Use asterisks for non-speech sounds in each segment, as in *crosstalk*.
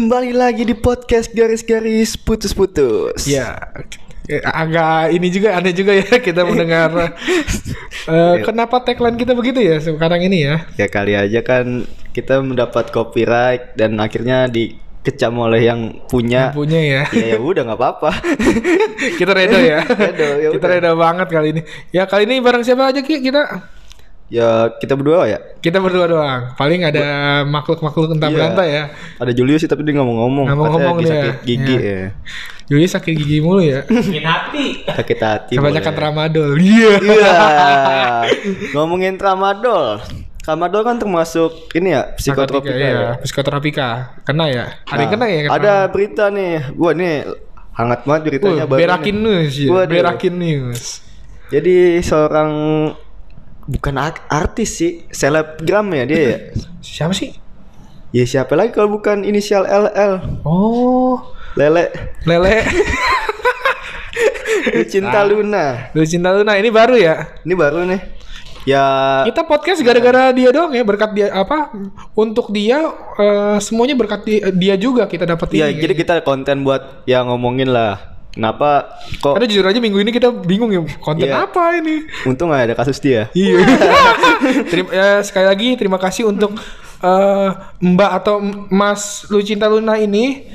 Kembali lagi di podcast garis-garis putus-putus. Ya, eh, agak ini juga aneh juga ya *laughs* kita mendengar. *laughs* eh, kenapa tagline kita begitu ya sekarang ini ya? Ya kali aja kan kita mendapat copyright dan akhirnya dikecam oleh yang punya. Punya ya. Ya ya udah nggak apa-apa. *laughs* kita redo ya. Redo, ya kita udah. redo banget kali ini. Ya kali ini bareng siapa aja Ki kita? Ya kita berdua ya. Kita berdua doang. Paling ada makhluk-makhluk entah Iya. berantai ya. Ada Julius sih tapi dia nggak mau ngomong. Nggak mau ngomong dia. sakit gigi Iya. ya. Jadi sakit gigi mulu ya. Sakit hati. Sakit hati. Kebanyakan tramadol. Iya. Iya. Ngomongin tramadol. Tramadol kan termasuk ini ya psikotropika Narkotika, ya. iya. Psikoterapika. Kena ya? Ada yang Nah, kena ya? Ada berita nih. Wah, nih hangat banget beritanya Uh, baru berakin nih. news ya. Berakin news. Jadi seorang bukan ar- artis sih, selebgram ya dia ya. Siapa sih? ya siapa lagi kalau bukan inisial LL? Oh, Lele Lele. *laughs* Cinta Luna. Lu cinta Luna ini baru ya? Ini baru nih. Ya Kita podcast gara-gara dia doang ya, berkat dia apa? Untuk dia eh, semuanya berkat dia, dia juga kita dapat ya ini. jadi kita konten buat ya ngomongin lah. Kenapa kok Karena jujur aja minggu ini kita bingung ya konten Iya. apa ini. untung gak ada kasus dia? Iya. *laughs* terima ya, sekali lagi terima kasih untuk eh, Mbak atau Mas Lucinta Luna ini.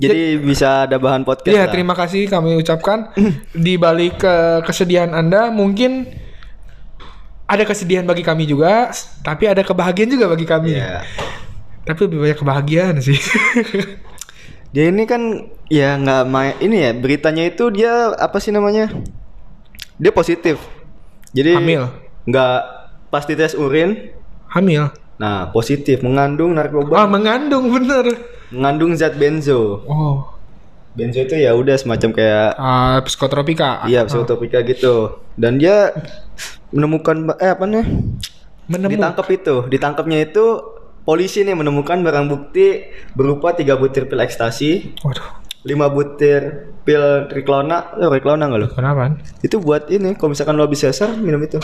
Jadi bisa ada bahan podcast Iya, terima kasih kami ucapkan *clears throat* di balik ke kesedihan Anda mungkin ada kesedihan bagi kami juga, tapi ada kebahagiaan juga bagi kami. Iya. Tapi lebih banyak kebahagiaan sih. *laughs* Dia ini kan ya nggak main ini ya beritanya itu dia apa sih namanya? Dia positif. Jadi Hamil. nggak pasti tes urin. Hamil. Nah positif mengandung Ah, narkoba, mengandung bener. mengandung zat benzo. Oh, Benzo itu ya udah semacam kayak ah, psikotropika. iya psikotropika gitu. Dan dia menemukan eh apa nih? Menemu. Ditangkap itu, ditangkapnya itu polisi nih menemukan barang bukti berupa tiga butir pil ekstasi, Waduh, lima butir pil Riklona, lo Riklona nggak lo? kenapa? Itu buat ini, kalau misalkan lo habis sesar minum itu.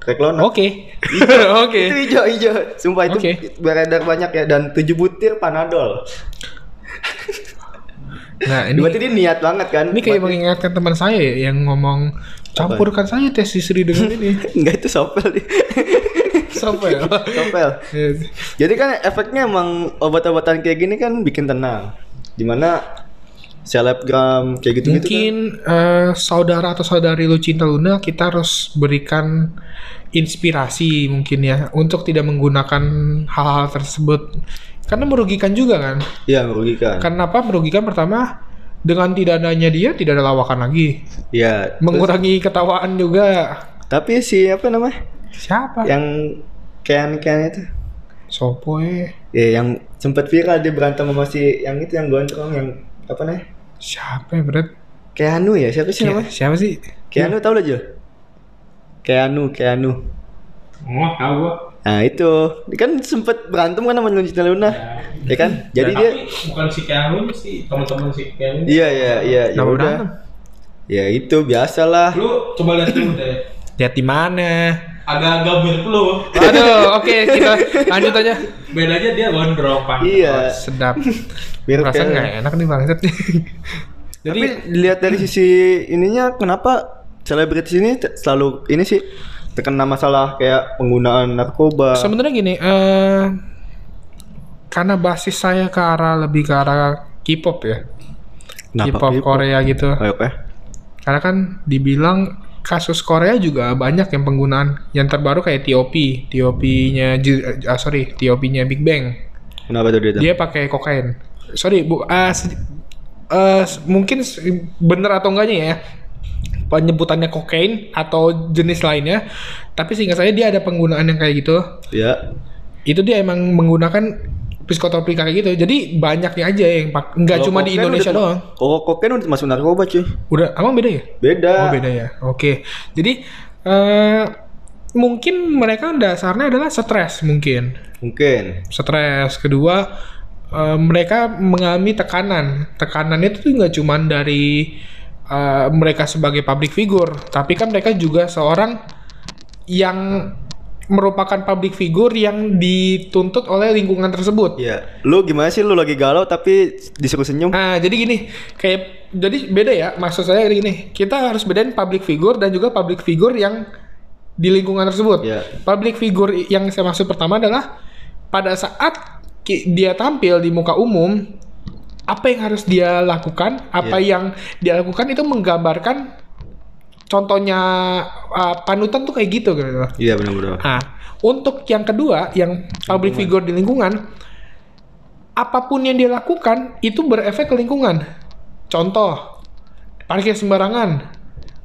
Reklona. Oke. *laughs* Oke. Itu hijau hijau. Sumpah itu Oke. beredar banyak ya dan 7 butir panadol. Nah, ini Berarti dia niat banget kan? ini kayak Berarti- mengingatkan teman saya ya, yang ngomong campurkan saja tes istri dengan *laughs* ini. Enggak itu sopel ya. sopel. Jadi kan efeknya emang obat-obatan kayak gini kan bikin tenang. Di mana selebgram kayak gitu-gitu Mungkin eh, saudara atau saudari Lucinta Luna kita harus berikan inspirasi mungkin ya untuk tidak menggunakan hal-hal tersebut karena merugikan juga kan. kan. Iya merugikan. Karena apa? Merugikan pertama dengan tidak adanya dia tidak ada lawakan lagi. Iya. terus- Mengurangi ketawaan juga. Tapi si apa namanya? Siapa? Yang Ken Ken itu. Sopo eh. Ya yang sempat viral dia berantem sama si yang itu yang gondrong yang apa namanya? Siapa ya berat? Keanu ya siapa sih namanya? Siapa sih? Keanu tau lah Jul? Keanu, Keanu. Oh, tahu gua. Nah itu dia kan sempet berantem kan sama Lucinta Luna, ya kan? Jadi Ya, dia, tapi bukan si Keanu sih, teman-teman si Keanu. iya iya iya, ya udah. berantem? Ya itu biasalah. Lu coba lihat dulu deh. Lihat di mana? Agak-agak mirip lu. Aduh, oke kita lanjut aja. Bedanya dia gondrong pan. Iya. Sedap. *laughs* Mirip Perasaan kayak- nggak enak nih bangsat nih. *laughs* Jadi Tapi dilihat dari sisi ininya kenapa selebritis ini selalu ini sih terkena masalah kayak penggunaan narkoba. sebenarnya gini, eh karena basis saya ke arah lebih ke arah K-pop ya. K-pop? Korea gitu. Oke. Karena kan dibilang kasus Korea juga banyak yang penggunaan yang terbaru kayak TOP, TOP-nya ah, sorry, TOP-nya Big Bang. Kenapa tuh dia? Dia pakai kokain. Sorry, Bu, eh, s- mungkin bener atau enggaknya ya penyebutannya kokain atau jenis lainnya. Tapi sehingga saya dia ada penggunaan yang kayak gitu. Ya. Itu dia emang menggunakan psikotropika kayak gitu. Jadi banyaknya aja yang pak nggak cuma di Indonesia udah- doang. Kalau kokain udah masuk narkoba cuy. Udah, emang beda ya? Beda. Oh beda ya. Oke. Jadi eh mungkin mereka dasarnya adalah stres mungkin. Mungkin. Stres. Kedua eh, mereka mengalami tekanan. Tekanan itu tuh nggak cuma dari eh, mereka sebagai public figure, tapi kan mereka juga seorang yang merupakan public figure yang dituntut oleh lingkungan tersebut. Iya. Lu gimana sih lu lagi galau tapi disuruh senyum? Nah, jadi gini, kayak jadi beda ya. Maksud saya gini, kita harus bedain public figure dan juga public figure yang di lingkungan tersebut. Iya. Public figure yang saya maksud pertama adalah pada saat dia tampil di muka umum, apa yang harus dia lakukan, apa Iya. yang dia lakukan itu menggambarkan contohnya uh, panutan tuh kayak gitu gitu. Iya benar-benar. Nah, untuk yang kedua, yang public figure di lingkungan, apa pun yang dia lakukan itu berefek ke lingkungan. Contoh, parkir sembarangan.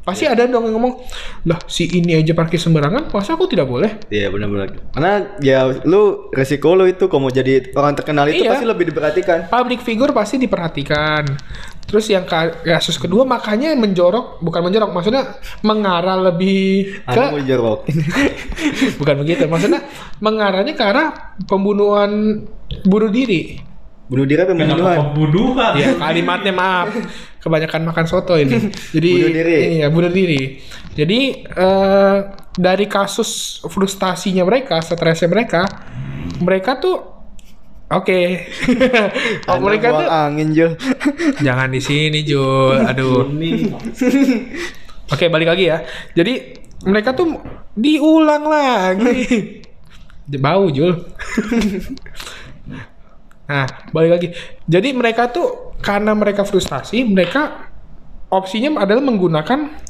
Pasti ada dong yang ngomong, lah si ini aja parkir sembarangan, masa aku tidak boleh? Iya benar-benar. Karena ya lu resiko lu itu kalau mau jadi orang terkenal itu Iya. pasti lebih diperhatikan. Public figure pasti diperhatikan. Terus yang ka- kasus kedua makanya menjorok, bukan menjorok, maksudnya mengarah lebih ke Anu mau jorok. *laughs* bukan begitu, maksudnya mengarahnya ke arah pembunuhan bunuh diri. Bunuh diri apa Kenapa pembunuhan? pembunuhan? Iya, kalimatnya maaf. Kebanyakan makan soto ini. *laughs* Jadi Bunuh diri. Iya, bunuh diri. Jadi eh, dari kasus frustasinya mereka, stresnya mereka, mereka tuh oke. oh, Anda mereka tuh angin Jul. jangan di sini, Jul. *laughs* Aduh. Oke, balik lagi ya. Jadi mereka tuh diulang lagi. *laughs* Bau, Jul. *laughs* nah, balik lagi. Jadi mereka tuh karena mereka frustasi, mereka opsinya adalah menggunakan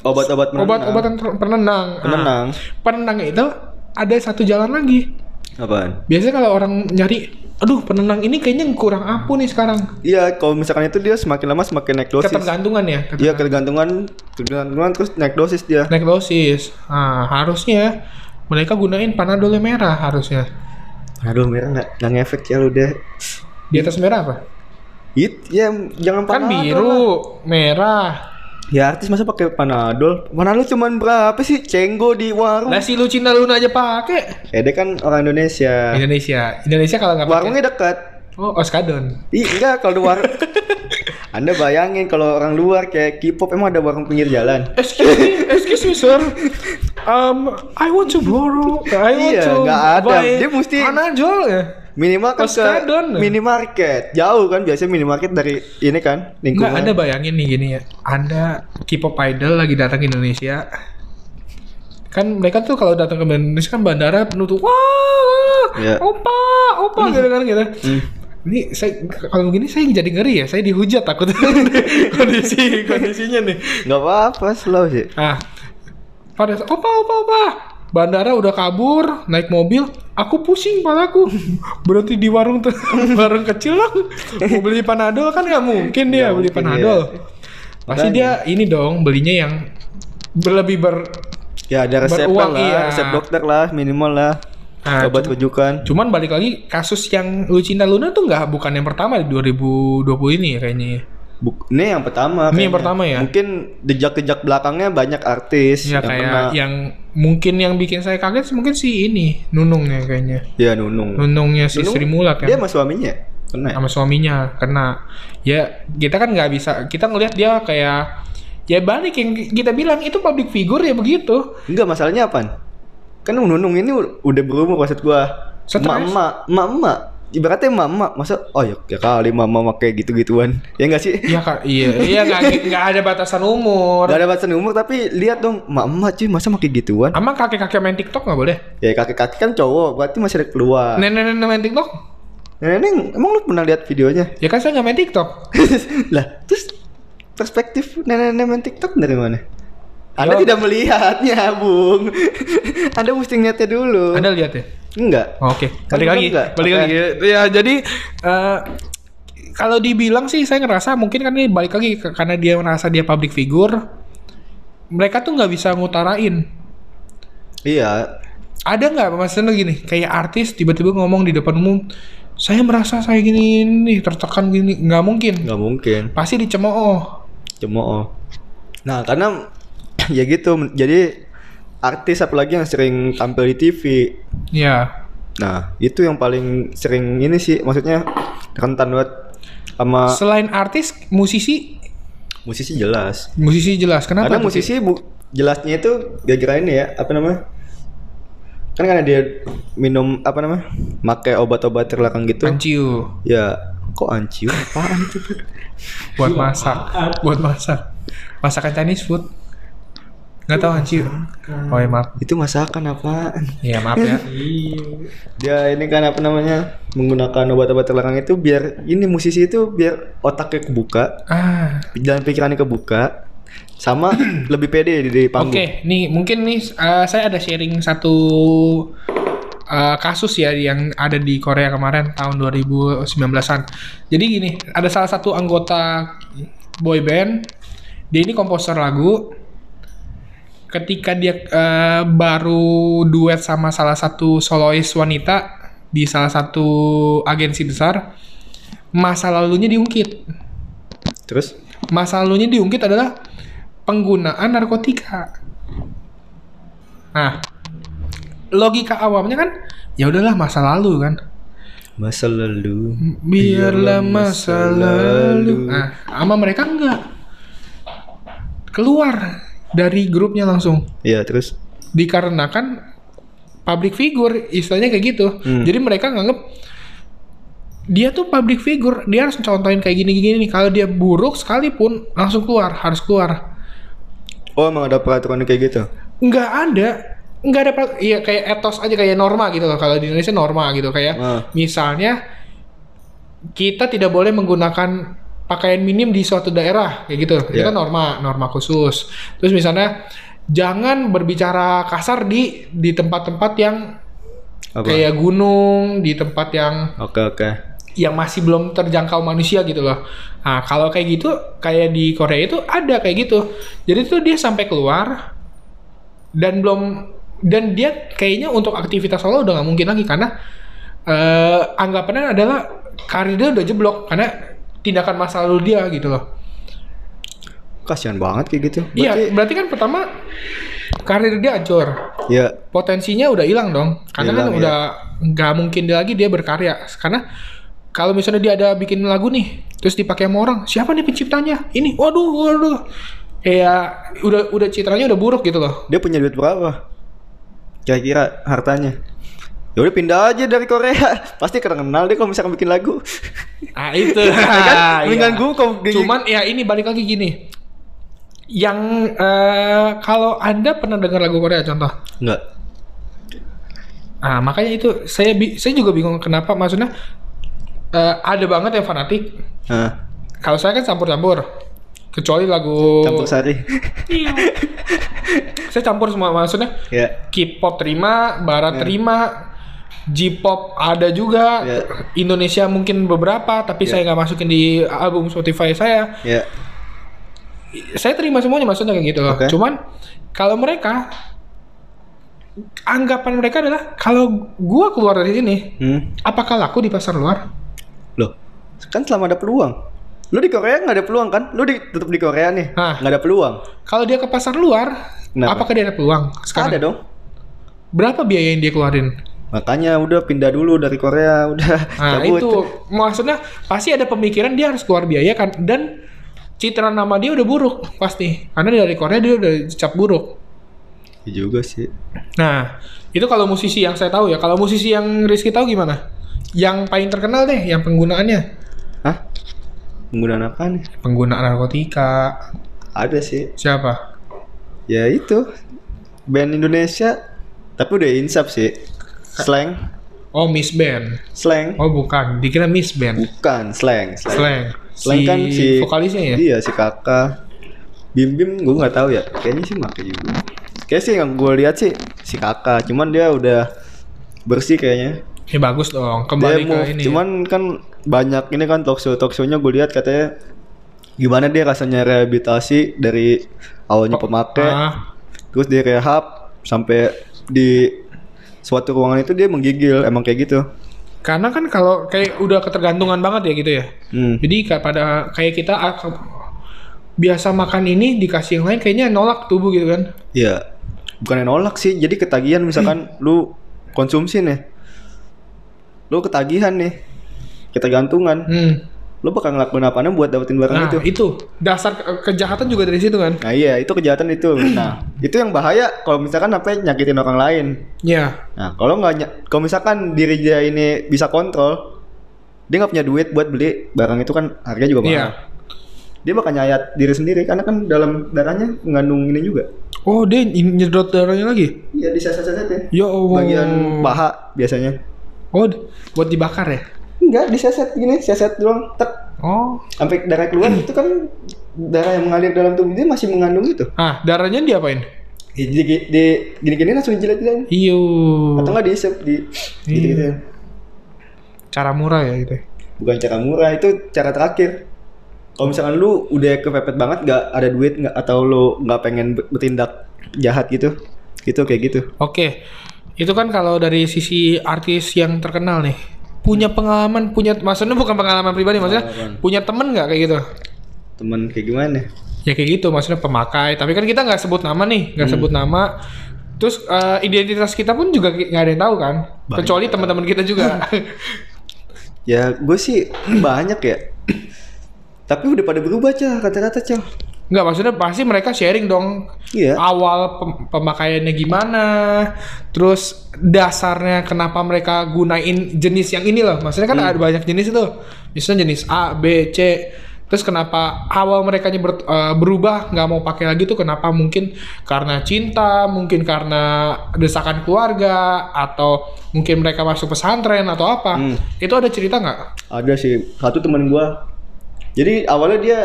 Obat-obat obat-obatan ter- penenang. Nah, Penenang. penenang itu ada satu jalan lagi. Apaan? Biasanya kalau orang nyari, aduh penenang ini kayaknya kurang ampuh nih sekarang. Iya, kalau misalkan itu dia semakin lama semakin naik dosis. Ketergantungan ya. Iya, ketergantungan, ketergantungan terus naik dosis dia. naik dosis. Nah, harusnya mereka gunain panadol yang merah harusnya. Aduh, merah nggak nggak ngefek ya lu deh. Di atas merah apa? It, ya jangan Kan panadol biru, lah. merah. Ya artis masa pakai panadol? Panadol cuman berapa sih? Cenggo di warung. Lah si Lucinta Luna aja pakai. Eh dia kan orang Indonesia. Indonesia. Indonesia kalau nggak pakai. Warungnya dekat. Oh, Oskadon. Ih, enggak kalau di warung. *laughs* Anda bayangin kalau orang luar kayak K-pop emang ada warung pinggir jalan. Excuse me, *laughs* excuse me, sir. Um, I want to borrow. I want Iya, to nggak ada. buy Dia mesti- Panadol ya. Minimal kan Oskadon. ke minimarket. Jauh kan biasanya minimarket dari ini kan Nggak, lingkungan. Anda bayangin nih gini ya. Anda K-pop idol lagi datang ke Indonesia. Kan mereka tuh kalau datang ke Indonesia kan bandara penuh tuh wah, Iya. opa, opa gitu kan gitu. Hmm. Ini saya kalau begini saya jadi ngeri ya. Saya dihujat takut *laughs* kondisi kondisinya nih. Nggak apa-apa, slow sih. Ah, pada opa, opa, opa. Bandara udah kabur, naik mobil. Aku pusing palaku. Berhenti di warung tuh, *laughs* warung kecil lah. Mau beli panadol kan nggak mungkin dia Nggak beli mungkin, panadol. iya. Pasti Makanya. dia ini dong belinya yang berlebih ber. Ya ada resep Beruang, lah, iya. resep dokter lah minimal lah. Nah, Obat rujukan. Cuman balik lagi kasus yang Lucinta Luna tuh nggak bukan yang pertama di 2020 ini ya kayaknya. Buk- ini yang pertama. Ini yang pertama ya? Mungkin jejak-jejak belakangnya banyak artis Ya yang kayak pernah- yang mungkin yang bikin saya kaget mungkin si ini Nunungnya kayaknya. Ya Nunung. Nunungnya si Nunung, Sri Mulat kan. Dia sama suaminya. Kena. ya? sama suaminya karena ya kita kan nggak bisa kita ngelihat dia kayak ya balik yang kita bilang itu public figure ya begitu Enggak masalahnya apa? Kan Nunung ini udah berumur maksud gua. Stres. Emak-emak, emak-emak. Ibaratnya emak-emak, masa oh ya, ya kali mama kayak gitu-gituan. Ya enggak sih? iya kak iya iya nggak *laughs* nggak ada batasan umur Gak ada batasan umur tapi lihat dong emak-emak cuy masa pakai gituan? Emang kakek-kakek main TikTok nggak boleh? Ya kakek-kakek kan cowok, berarti masih ada keluar. Nenek-nenek main TikTok? Nenek, emang lu pernah lihat videonya? Ya kan saya nggak main TikTok. *laughs* lah, terus perspektif nenek-nenek main TikTok dari mana? Anda Yo. tidak melihatnya, Bung. *laughs* Anda mesti ngeliatnya dulu. Anda lihat ya? Enggak. Oh, Oke, Kan balik lagi, nggak? balik Oke. lagi. Ya jadi eh, kalau dibilang sih saya ngerasa mungkin kan ini balik lagi karena dia merasa dia public figure, mereka tuh nggak bisa ngutarain. Iya. Ada nggak maksudnya gini, kayak artis tiba-tiba ngomong di depan umum, saya merasa saya gini nih tertekan gini, nggak mungkin. Nggak mungkin. Pasti dicemooh. Cemooh. Nah, karena *clears throat* ya gitu. Jadi artis apalagi yang sering tampil di TV. Ya, Nah, itu yang paling sering ini sih maksudnya rentan banget sama selain artis, musisi, musisi jelas. musisi jelas. Kenapa? Karena musisi bu, jelasnya itu gara-gara ini ya, apa namanya? kan karena dia minum apa namanya pakai obat-obat terlakang gitu Anciu ya kok anciu apaan itu *laughs* buat masak, buat masak. Masakan Chinese food. Nggak tahu Anciu. Oh ya maaf. itu masakan apaan Ya maaf ya. *laughs* dia ini kan apa namanya menggunakan obat-obat terlarang itu biar ini musisi itu biar otaknya kebuka Ah, jalan pikirannya kebuka sama *clears throat* lebih pede di, di Oke, panggung nih mungkin nih eh, saya ada sharing satu eh, kasus ya yang ada di Korea kemarin tahun 2019-an. Jadi gini, ada salah satu anggota boy band, dia ini komposer lagu. Ketika dia eh, baru duet sama salah satu solois wanita di salah satu agensi besar, masa lalunya diungkit. terus Masa lalunya diungkit adalah penggunaan narkotika. Nah, logika awamnya kan ya udahlah masa lalu kan. masa lalu Biarlah masa lalu. Nah, sama mereka enggak. Keluar dari grupnya langsung. ya terus Dikarenakan public figure, istilahnya kayak gitu. Hmm. Jadi mereka nganggep dia tuh public figure, dia harus contohin kayak gini-gini nih. Kalau dia buruk sekalipun langsung keluar, harus keluar. oh emang ada peraturan kayak gitu nggak ada nggak ada iya kayak etos aja kayak norma gitu loh kalau di Indonesia norma gitu kayak Ah. misalnya kita tidak boleh menggunakan pakaian minim di suatu daerah kayak gitu itu Iya. kan norma norma khusus terus misalnya jangan berbicara kasar di di tempat-tempat yang apa kayak gunung di tempat yang oke oke yang masih belum terjangkau manusia gitu loh. Nah, kalau kayak gitu, kayak di Korea itu ada kayak gitu. Jadi tuh dia sampai keluar dan belum dan dia kayaknya untuk aktivitas solo udah nggak mungkin lagi karena eh, anggapannya adalah karir dia udah jeblok karena tindakan masa lalu dia gitu loh. kasihan banget kayak gitu. Iya, berarti kan pertama karir dia hancur. ya potensinya udah hilang dong. Karena kan Hilang, ya. udah nggak mungkin dia lagi dia berkarya. Karena kalau misalnya dia ada bikin lagu nih terus dipakai sama orang siapa nih penciptanya? Ini waduh waduh. Kayak udah udah citranya udah buruk gitu loh. Dia punya duit berapa? Kira-kira hartanya ya udah pindah aja dari Korea. *laughs* Pasti kenal dia kalau misalkan bikin lagu. Ah itu. *laughs* Kan? Mendingan gua kalau di- cuman ya ini balik lagi gini. Yang eh, kalau anda pernah dengar lagu Korea contoh? Enggak. Ah makanya itu saya bi- saya juga bingung kenapa. Maksudnya eh, ada banget yang fanatik. Hah, Kalau saya kan campur-campur. Kecuali lagu campur sari. *laughs* Saya campur semua. Maksudnya ya. K-pop terima, barat terima, J-pop ada juga, Ya. Indonesia mungkin beberapa, tapi Ya. saya nggak masukin di album Spotify saya. ya Saya terima semuanya maksudnya kayak gitu loh. Oke. Cuman kalau mereka anggapan mereka adalah kalau gua keluar dari sini, hmm. apakah laku di pasar luar? loh kan selama ada peluang lu di Korea nggak ada peluang kan lu di tetap di Korea nih nggak ada peluang Kalau dia ke pasar luar, Kenapa? apakah dia ada peluang? Sekarang ada dong berapa biaya yang dia keluarin? Makanya udah pindah dulu dari Korea *laughs* udah Nah cabut. itu maksudnya pasti ada pemikiran dia harus keluar biaya kan dan citra nama dia udah buruk pasti karena dari Korea dia udah dicap buruk. Iya juga sih Nah itu kalau musisi yang saya tahu ya kalau musisi yang Rizky tahu gimana? Yang paling terkenal deh yang penggunaannya Hah? Penggunaan apa nih? pengguna narkotika Ada sih siapa? Ya itu Band Indonesia Tapi udah insap sih Slang Oh Miss Band. Slang Oh bukan dikira Miss Band. Bukan slang Slang, Slang. Slang kan si vokalisnya ya. Iya si kakak Bim Bim gue nggak tahu ya Kayaknya sih make juga Kayaknya sih yang gue lihat sih Si kakak Cuman dia udah Bersih kayaknya Ya bagus dong. dia Kembali ke move. ini. Cuman kan banyak ini kan talk show talk show-nya gue lihat katanya gimana dia rasanya rehabilitasi dari awalnya pemakai Ah, terus dia rehab sampai di suatu ruangan itu dia menggigil emang kayak gitu. karena kan kalau kayak udah ketergantungan banget ya gitu ya. Hmm. Jadi kayak pada kayak kita ah, biasa makan ini dikasih yang lain kayaknya nolak tubuh gitu kan. Iya. Bukan yang nolak sih. Jadi ketagihan misalkan lu konsumsi nih. Lu ketagihan nih. Ketergantungan. Hmm. Lo bakal ngelakuin apa buat dapetin barang Nah, itu. itu. Dasar ke- kejahatan juga dari situ kan? Nah iya itu kejahatan itu. Nah itu yang bahaya kalau misalkan apa nyakitin orang lain. Iya. Nah kalau nggak kalau misalkan diri dia ini bisa kontrol, dia nggak punya duit buat beli barang itu kan harganya juga mahal. Iya. Dia bakal nyayat diri sendiri karena kan dalam darahnya mengandung ini juga. Oh, dia ny- nyedot darahnya lagi? Iya diseset-seset ya. Ya Allah. Bagian paha biasanya. Oh, buat dibakar ya? Enggak diseset gini, seset doang, tek Oh. sampai darah keluar itu kan darah yang mengalir dalam tubuh dia masih mengandung itu. Ah, darahnya diapain? Di, di, di gini-gini langsung jilat-jilat. Iyo. Atau enggak diisep di Iya. gitu-gitu. Cara murah ya gitu. Bukan cara murah, itu cara terakhir. Kalau misalkan lu udah kepepet banget nggak ada duit nggak atau lu nggak pengen ber- bertindak jahat gitu, gitu kayak gitu. Oke. Itu kan kalau dari sisi artis yang terkenal nih. Punya pengalaman, punya maksudnya bukan pengalaman pribadi, maksudnya Pengalaman. punya temen nggak kayak gitu? Temen kayak gimana? Ya kayak gitu, maksudnya pemakai. Tapi kan kita nggak sebut nama nih, nggak sebut nama. Terus eh, identitas kita pun juga nggak ada yang tahu kan, kecuali teman-teman kita juga. Ya gue sih *clears throat* banyak ya. *clears throat* Tapi udah pada berubah cah kata-kata cah. Nggak, maksudnya pasti mereka sharing dong. Iya. Awal pem- pemakaiannya gimana, terus dasarnya kenapa mereka gunain jenis yang ini loh. Maksudnya kan ada banyak jenis itu. Misalnya jenis A, B, C. Terus kenapa awal mereka ber- eh, berubah nggak mau pakai lagi tuh kenapa mungkin karena cinta, mungkin karena desakan keluarga atau mungkin mereka masuk pesantren atau apa. Hmm. Itu ada cerita nggak? Ada sih satu temen gua. Jadi awalnya dia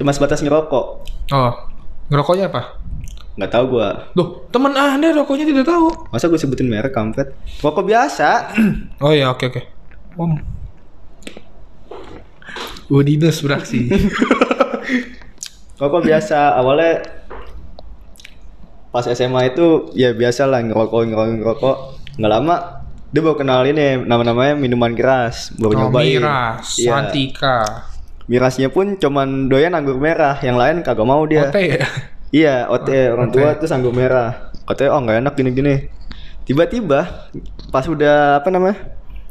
cuma sebatas ngerokok. Oh, ngerokoknya apa? Nggak tahu gua. Loh, teman anda rokoknya tidak tahu. Masa gue sebutin merek kampret? Rokok biasa. *clears throat* Oh ya, oke oke. Om. Udinus beraksi. *laughs* Rokok biasa. Awalnya pas SMA itu ya biasa lah ngerokok ngerokok ngerokok. Nggak lama dia baru kenal ini nama-namanya minuman keras. Baru oh, nyobain. miras, Iya. Santika, Mirasnya pun cuman doyan anggur merah, yang lain kagak mau dia. Ote ya. Iya, OT orang tua Ote. terus anggur merah. Katanya oh nggak enak gini-gini. Tiba-tiba pas udah apa namanya?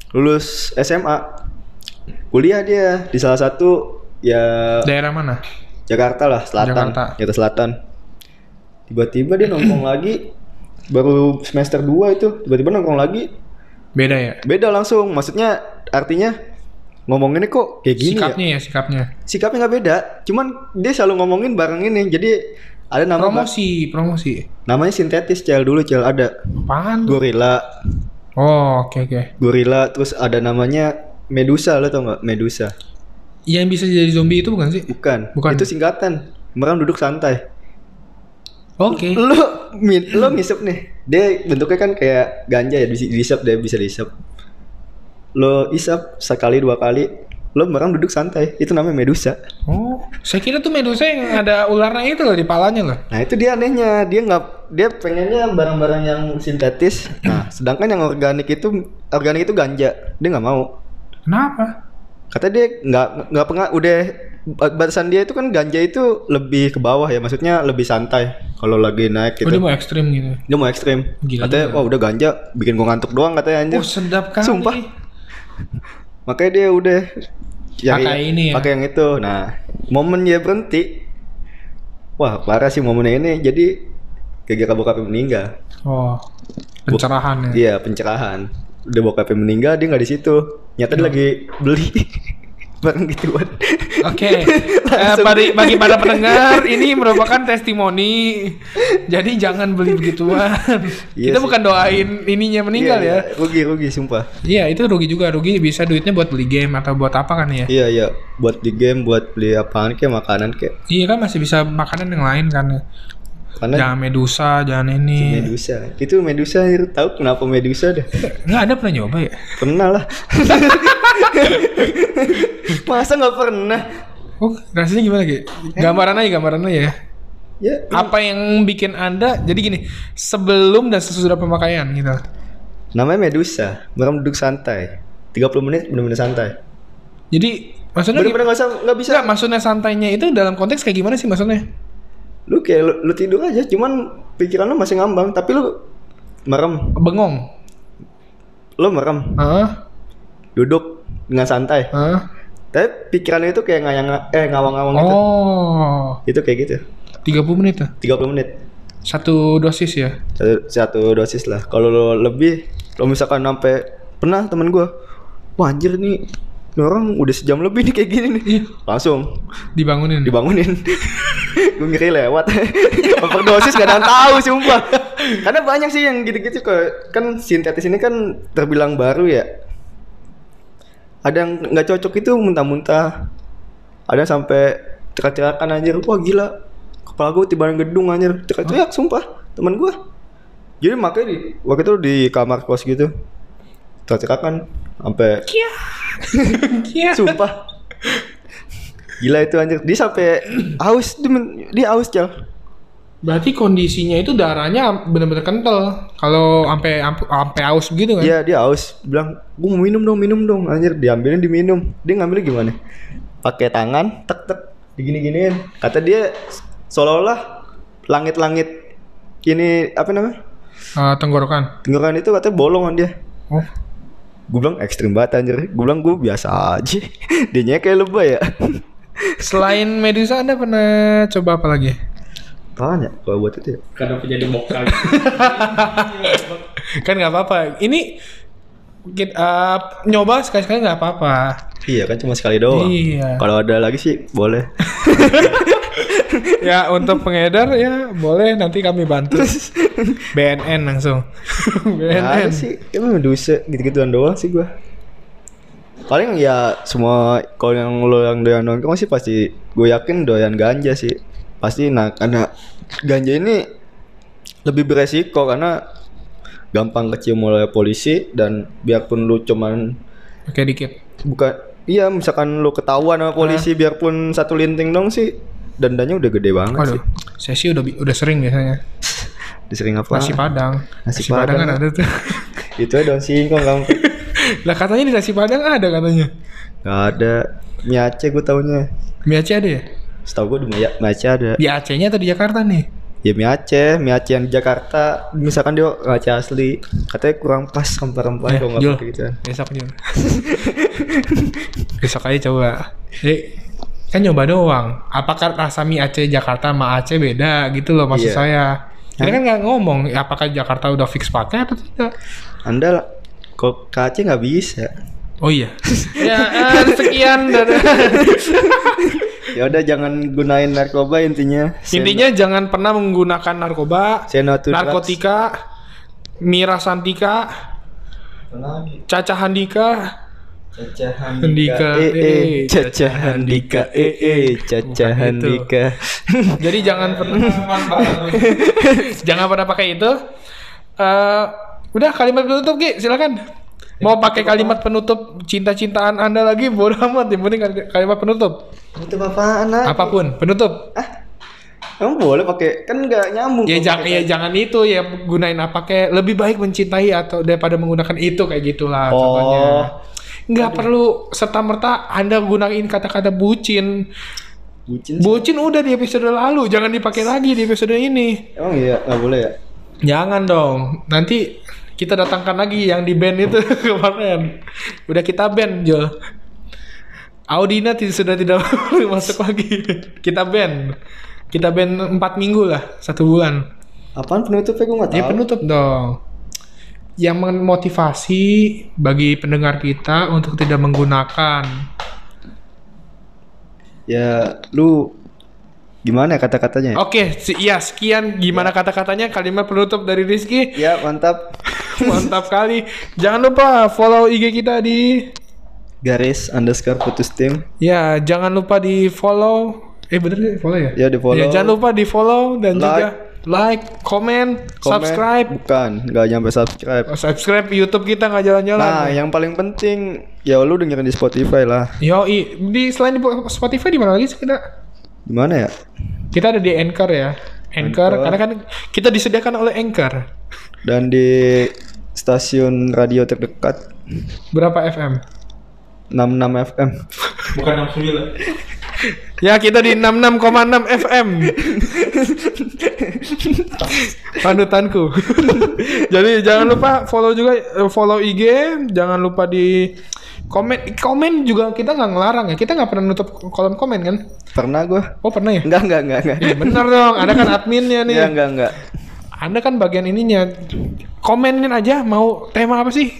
lulus SMA kuliah dia di salah satu ya Daerah mana? Jakarta lah, selatan. Jakarta. Jakarta Selatan. Tiba-tiba dia nongkrong *clears throat* lagi baru semester 2 itu, tiba-tiba nongkrong lagi Beda ya. beda langsung. Maksudnya artinya ngomonginnya kok kayak gini ya? sikapnya ya, sikapnya. sikapnya nggak beda cuman dia selalu ngomongin barang ini jadi ada nama Promosi, promosi. namanya sintetis cel dulu cel ada Apaan? gorila Oh, oke oke. gorila terus ada namanya medusa lo tau nggak medusa Yang bisa jadi zombie itu bukan sih? bukan Bukan. itu singkatan merang duduk santai Oke. lo min lo ngisep nih dia bentuknya kan kayak ganja ya bisa diisep dia bisa diisep lo isap sekali dua kali lo merang duduk santai itu namanya medusa Oh, saya kira tuh medusa yang ada ularnya itu loh di palanya loh. Nah itu dia anehnya, dia nggak dia pengennya barang-barang yang sintetis. Nah sedangkan yang organik itu organik itu ganja, dia nggak mau. Kenapa? Kata dia nggak nggak pernah udah batasan dia itu kan ganja itu lebih ke bawah ya, maksudnya lebih santai kalau lagi naik Oh, dia gitu. mau ekstrim gitu. Dia mau ekstrim. Gila katanya wah udah ganja bikin gua ngantuk doang katanya anjir. Oh, sedap kali. Sumpah. *laughs* Makanya dia udah Pakai ini ya? Pakai yang itu. Nah, momen dia berhenti. Wah, parah sih momennya ini. Jadi gara-gara bokapnya meninggal. Oh, pencerahan ya. Iya, pencerahan. Udah bokapnya meninggal, dia nggak di situ. Nyata dia lagi beli *laughs* barang gituan. Oke, *laughs* Eh, bagi, bagi para pendengar ini merupakan testimoni. Jadi jangan beli begituan. Iya Kita sih. bukan doain ininya meninggal Iya, ya. iya. Rugi, rugi, sumpah. Iya itu rugi juga rugi bisa duitnya buat beli game atau buat apa kan ya? Iya, iya. Buat di game, buat beli apaan kayak makanan kayak. Iya kan masih bisa makanan yang lain kan. Karena Jangan medusa, jangan ini. Medusa. Itu Medusa, tahu kenapa Medusa dah? Nggak ada pernah nyoba ya? Pernah lah. *laughs* Masa nggak pernah? Oh rasanya gimana Ki? Gambaran aja gambaran aja ya. Ya, Apa yang bikin anda jadi gini sebelum dan sesudah pemakaian gitu? namanya Medusa. Merem duduk santai. 30 menit bener-bener santai. Jadi maksudnya Bener-bener nggak usah nggak bisa. Enggak, maksudnya santainya itu dalam konteks kayak gimana sih maksudnya? Lu kayak lu, lu tidur aja, cuman pikiran lu masih ngambang, tapi lu merem. Bengong. Lu merem, Hah? duduk dengan santai. Hah? Tapi pikirannya itu kayak ngayang eh ngawang-ngawang gitu. Oh, Itu kayak gitu. 30 menit tuh. 30 menit. Satu dosis ya. Satu, satu dosis lah. Kalau lo lebih, lo misalkan sampai pernah temen gua, wah anjir nih, ini orang udah sejam lebih nih kayak gini nih. Iya. Langsung Dibangunin. dibangunin. *laughs* gue ngiri lewat. *laughs* Overdosis gak ada yang tahu sumpah. Karena banyak sih yang gitu-gitu kok. Kan sintetis ini kan terbilang baru ya. Ada yang nggak cocok itu muntah-muntah. Ada sampai teriak-teriakan anjir. Wah gila. Kepala gue tiba gedung anjir. Teriak-teriak sumpah. Temen gue. Jadi makanya di, waktu itu di kamar kos gitu. Teriak-teriakan sampai. *laughs* Sumpah. Gila itu anjir. Dia sampai haus dia, dia haus, Cal. Berarti kondisinya itu darahnya bener-bener kental. Kalau sampai sampai aus begitu kan? Iya, dia haus. Bilang, "Gua mau minum dong, minum dong." Anjir, diambilin diminum. Dia ngambilnya gimana? Pakai tangan, tek tek digini-giniin. Kata dia seolah-olah langit-langit ini apa namanya? Eh, tenggorokan. Tenggorokan itu katanya bolongan dia. Oh. Gue bilang ekstrim banget anjir. Gue bilang gue biasa aja. *laughs* Dia kayak lebay ya. *laughs* Selain Medusa Anda pernah coba apa lagi? Apaan ya kalau buat itu ya? Kenapa jadi bokal? *laughs* kan nggak apa-apa. Ini kita eh, nyoba sekali-sekali nggak apa-apa. Iya kan cuma sekali doang. Iya. Kalau ada lagi sih boleh. *laughs* ya untuk pengedar ya boleh nanti kami bantu. *laughs* BNN langsung. BNN. sih, emang medusa gitu-gituan doang sih gua. Paling ya semua kalau yang lo yang doyan nongkrong sih pasti gue yakin doyan ganja sih. Pasti nah karena ganja ini lebih beresiko karena gampang kecium oleh polisi dan biarpun lu cuman Oke dikit. bukan iya misalkan lu ketahuan sama polisi biarpun satu linting dong sih dendanya udah gede banget Waduh, sih. saya sih udah udah sering biasanya. *laughs* Disering apa? Nasi padang. Nasi padang kan Padang. ada tuh. *laughs* Itu daun singkong kamu. Lah katanya di nasi padang ada katanya. Gak ada. Mie Aceh gue taunya. Mie Aceh ada ya? Setahu gue di Mie Mie Aceh ada. Di Acehnya atau di Jakarta nih? Ya mie Aceh, mie Aceh yang di Jakarta. Misalkan dia Aceh asli, katanya kurang pas rempah-rempahnya Eh, kalau nggak pakai gitu. Besok Jul. *laughs* Besok aja coba. Jadi kan nyoba doang. Apakah rasa mie Aceh Jakarta sama Aceh beda gitu loh maksud Iya. saya. Ini kan nggak ngomong apakah Jakarta udah fix pakai atau tidak. Anda kok ke Aceh nggak bisa. Oh iya. *laughs* ya eh, sekian dari *laughs* Ya udah jangan gunain narkoba intinya. Intinya jangan pernah menggunakan narkoba, drugs. narkotika, Mira Santika, Lagi. Caca Handika, Caca Handika, eh eh, eh, Caca Handika, eh eh, Caca. Handika. Jadi jangan *laughs* pernah jangan pernah pakai itu. Eh, udah kalimat penutup Ki, silakan. Mau pakai kalimat penutup cinta-cintaan Anda lagi bodo amat, yang penting kal- kalimat penutup. Itu apaan ah? Apa pun, penutup. Emang boleh pakai kan nggak nyambung. Ya pakai ya jangan itu ya gunain apa kayak lebih baik mencintai atau daripada menggunakan itu kayak gitulah Oh. contohnya. Nggak perlu serta merta Anda gunain kata-kata bucin. bucin. sih. Bucin udah di episode lalu, jangan dipakai lagi di episode ini. Emang iya nggak boleh ya? Jangan dong. Nanti kita datangkan lagi yang di band itu *laughs* kemarin. Udah kita band, Jo. Audina sudah tidak *laughs* masuk lagi. Kita band. Kita band 4 minggu lah, satu bulan. Apaan penutupnya gue nggak tahu. Ya penutup dong. Yang memotivasi bagi pendengar kita untuk tidak menggunakan. Ya lu gimana ya kata-katanya? Oke, si- ya sekian gimana kata-katanya kalimat penutup dari Rizky. Ya mantap. *laughs* Mantap kali. Jangan lupa follow IG kita di Garis underscore putus tim. Ya, jangan lupa di follow. Eh bener nggak follow ya? Ya, di-follow. Ya, jangan lupa di follow dan Like. juga like, comment, Komen. subscribe. Bukan, nggak nyampe subscribe. Oh, subscribe YouTube kita nggak jalan-jalan. Nah, yang paling penting ya lu dengerin di Spotify lah. Yo, di selain di Spotify di mana lagi sih kita? Gimana ya? Kita ada di Anchor ya. Anchor, Anchor. karena kan kita disediakan oleh Anchor. Dan di stasiun radio terdekat Berapa FM? 66 FM. Bukan 69. Ya, kita di 66,6 FM. Panutanku. *laughs* Jadi jangan lupa follow juga eh, follow IG, jangan lupa di Komen komen juga kita nggak ngelarang ya. Kita nggak pernah nutup kolom komen kan? Pernah gua. Oh pernah ya? Enggak, enggak, enggak, enggak. Ya bener dong. Ada kan adminnya nih. Enggak, enggak, enggak. Anda kan bagian ininya. Komenin aja mau tema apa sih?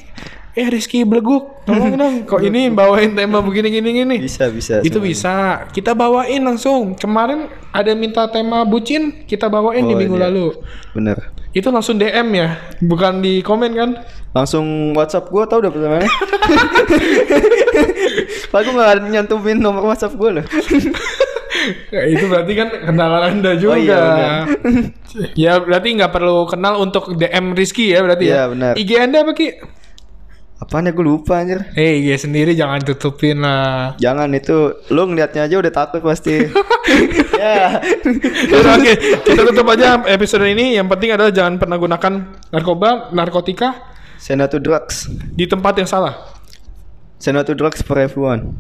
Eh Rizky Beleguk, tolong dong. *laughs* Kok ini bawain tema begini gini gini. Bisa, bisa. Itu semuanya. bisa. Kita bawain langsung. Kemarin ada minta tema bucin, kita bawain di Oh, minggu iya. lalu. Bener. Itu langsung DM ya, bukan di komen kan? Langsung WhatsApp gua tau dapet mana? Pak *laughs* gua nggak nyantumin nomor WhatsApp gua loh. *laughs* Ya, itu berarti kan kenalan anda juga. Oh, iya, ya berarti nggak perlu kenal untuk DM Rizky ya berarti ya. Iya, benar. IG anda apa ki? Apaan ya gua lupa anjir. Eh IG sendiri jangan tutupin lah. Jangan itu lu ngeliatnya aja udah takut pasti. *laughs* ya. Yaudah, Oke, kita tutup aja episode ini. Yang penting adalah jangan pernah gunakan narkoba, narkotika Send to drugs. di tempat yang salah. Send to drugs for everyone.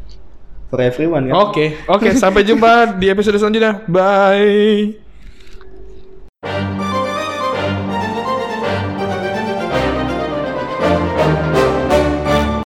For everyone kan. Oke, oke, sampai jumpa di episode selanjutnya. Bye.